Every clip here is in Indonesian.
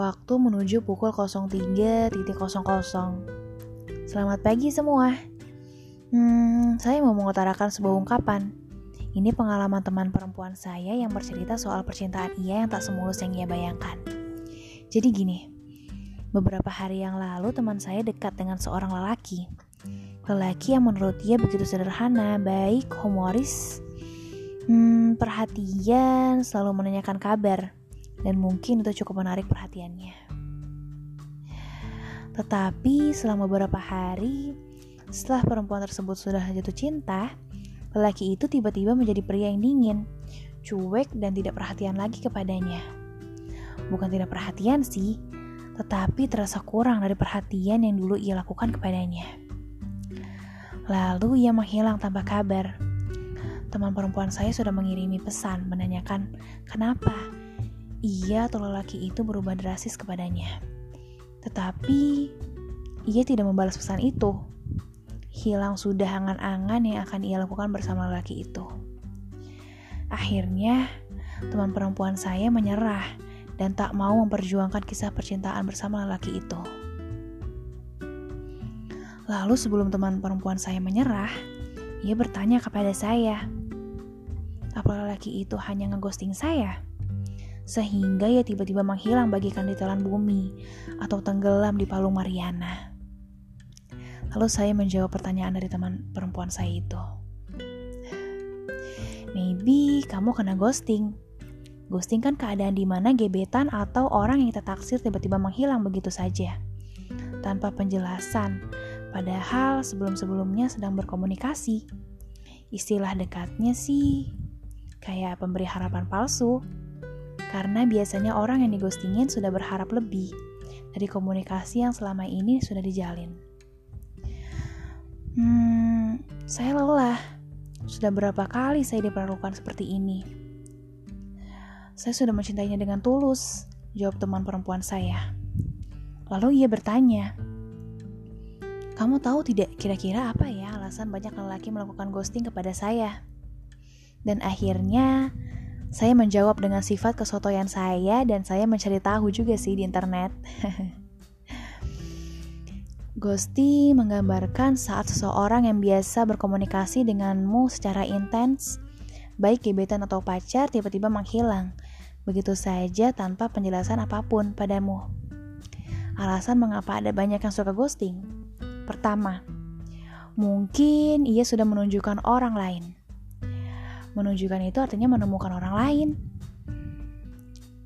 Waktu menuju pukul 03.00. Selamat pagi semua. Hmm, saya mau mengutarakan sebuah ungkapan. Ini pengalaman teman perempuan saya yang bercerita soal percintaan ia yang tak semulus yang ia bayangkan. Jadi gini, beberapa hari yang lalu teman saya dekat dengan seorang lelaki. Lelaki yang menurut dia begitu sederhana, baik, humoris, hmm, perhatian, selalu menanyakan kabar dan mungkin itu cukup menarik perhatiannya. Tetapi selama beberapa hari setelah perempuan tersebut sudah jatuh cinta, lelaki itu tiba-tiba menjadi pria yang dingin, cuek dan tidak perhatian lagi kepadanya. Bukan tidak perhatian sih, tetapi terasa kurang dari perhatian yang dulu ia lakukan kepadanya. Lalu ia menghilang tanpa kabar. Teman perempuan saya sudah mengirimi pesan menanyakan kenapa ia atau lelaki itu berubah drastis kepadanya. Tetapi ia tidak membalas pesan itu. Hilang sudah angan-angan yang akan ia lakukan bersama lelaki itu. Akhirnya, teman perempuan saya menyerah dan tak mau memperjuangkan kisah percintaan bersama lelaki itu. Lalu sebelum teman perempuan saya menyerah, ia bertanya kepada saya, apa lelaki itu hanya ngeghosting saya? Sehingga ia tiba-tiba menghilang bagikan ditelan bumi atau tenggelam di Palung Mariana. Lalu saya menjawab pertanyaan dari teman perempuan saya itu. Maybe kamu kena ghosting. Ghosting kan keadaan di mana gebetan atau orang yang kita taksir tiba-tiba menghilang begitu saja. Tanpa penjelasan, padahal sebelum-sebelumnya sedang berkomunikasi. Istilah dekatnya sih kayak pemberi harapan palsu karena biasanya orang yang digostingin sudah berharap lebih dari komunikasi yang selama ini sudah dijalin. Hmm, saya lelah. Sudah berapa kali saya diperlakukan seperti ini? Saya sudah mencintainya dengan tulus, jawab teman perempuan saya. Lalu ia bertanya, kamu tahu tidak kira-kira apa ya alasan banyak lelaki melakukan ghosting kepada saya? Dan akhirnya saya menjawab dengan sifat kesotoyan saya dan saya mencari tahu juga sih di internet. Ghosting menggambarkan saat seseorang yang biasa berkomunikasi denganmu secara intens, baik gebetan atau pacar tiba-tiba menghilang, begitu saja tanpa penjelasan apa pun padamu. Alasan mengapa ada banyak yang suka ghosting? Pertama, mungkin ia sudah menunjukkan orang lain. Menunjukkan itu artinya menemukan orang lain.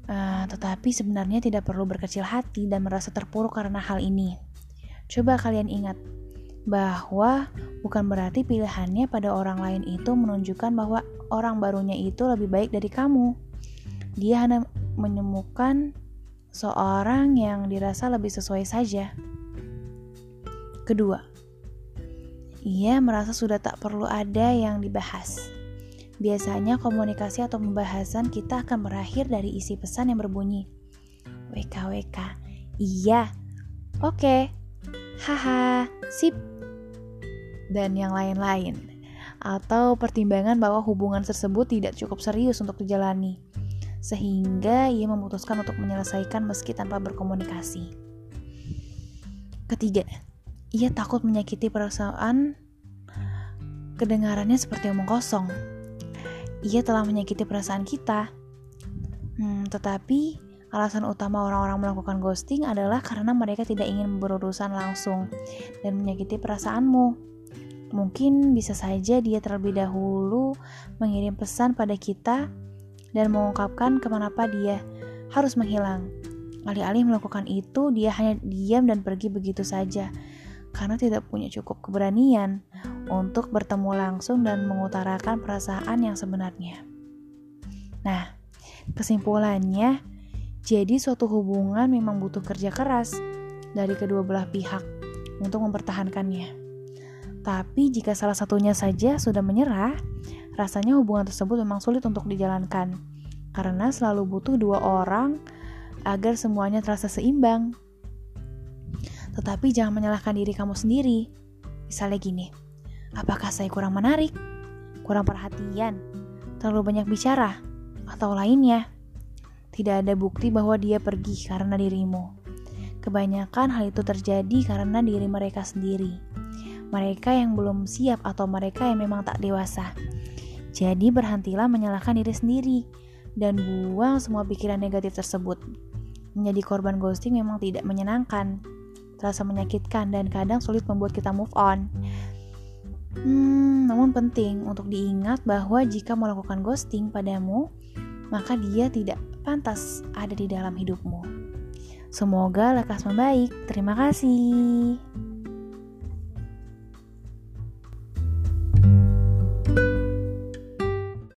Uh, tetapi sebenarnya tidak perlu berkecil hati dan merasa terpuruk karena hal ini. Coba kalian ingat bahwa bukan berarti pilihannya pada orang lain itu menunjukkan bahwa orang barunya itu lebih baik dari kamu. Dia hanya menemukan seorang yang dirasa lebih sesuai saja. Kedua, ia merasa sudah tak perlu ada yang dibahas. Biasanya komunikasi atau pembahasan kita akan berakhir dari isi pesan yang berbunyi WKWK. Iya. Oke. Haha. Sip. Dan yang lain-lain. Atau pertimbangan bahwa hubungan tersebut tidak cukup serius untuk dijalani. Sehingga ia memutuskan untuk menyelesaikan meski tanpa berkomunikasi. Ketiga, ia takut menyakiti perasaan kedengarannya seperti omong kosong ia telah menyakiti perasaan kita. Hmm, tetapi alasan utama orang-orang melakukan ghosting adalah karena mereka tidak ingin berurusan langsung dan menyakiti perasaanmu. Mungkin bisa saja dia terlebih dahulu mengirim pesan pada kita dan mengungkapkan kemanapa dia harus menghilang. Alih-alih melakukan itu, dia hanya diam dan pergi begitu saja karena tidak punya cukup keberanian untuk bertemu langsung dan mengutarakan perasaan yang sebenarnya. Nah, kesimpulannya, jadi suatu hubungan memang butuh kerja keras dari kedua belah pihak untuk mempertahankannya. Tapi jika salah satunya saja sudah menyerah, rasanya hubungan tersebut memang sulit untuk dijalankan karena selalu butuh dua orang agar semuanya terasa seimbang. Tetapi jangan menyalahkan diri kamu sendiri. Misalnya gini, apakah saya kurang menarik, kurang perhatian, terlalu banyak bicara, atau lainnya? Tidak ada bukti bahwa dia pergi karena dirimu. Kebanyakan hal itu terjadi karena diri mereka sendiri. Mereka yang belum siap atau mereka yang memang tak dewasa. Jadi berhentilah menyalahkan diri sendiri dan buang semua pikiran negatif tersebut. Menjadi korban ghosting memang tidak menyenangkan, terasa menyakitkan dan kadang sulit membuat kita move on. Hmm, namun penting untuk diingat bahwa jika melakukan ghosting padamu, maka dia tidak pantas ada di dalam hidupmu. Semoga lekas membaik. Terima kasih.